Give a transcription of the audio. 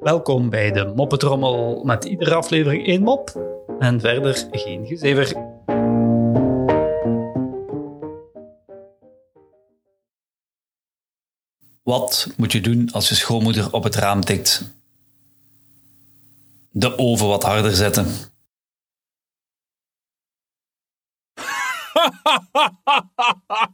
Welkom bij de Moppetrommel met iedere aflevering één mop en verder geen gezever. Wat moet je doen als je schoonmoeder op het raam tikt? De oven wat harder zetten.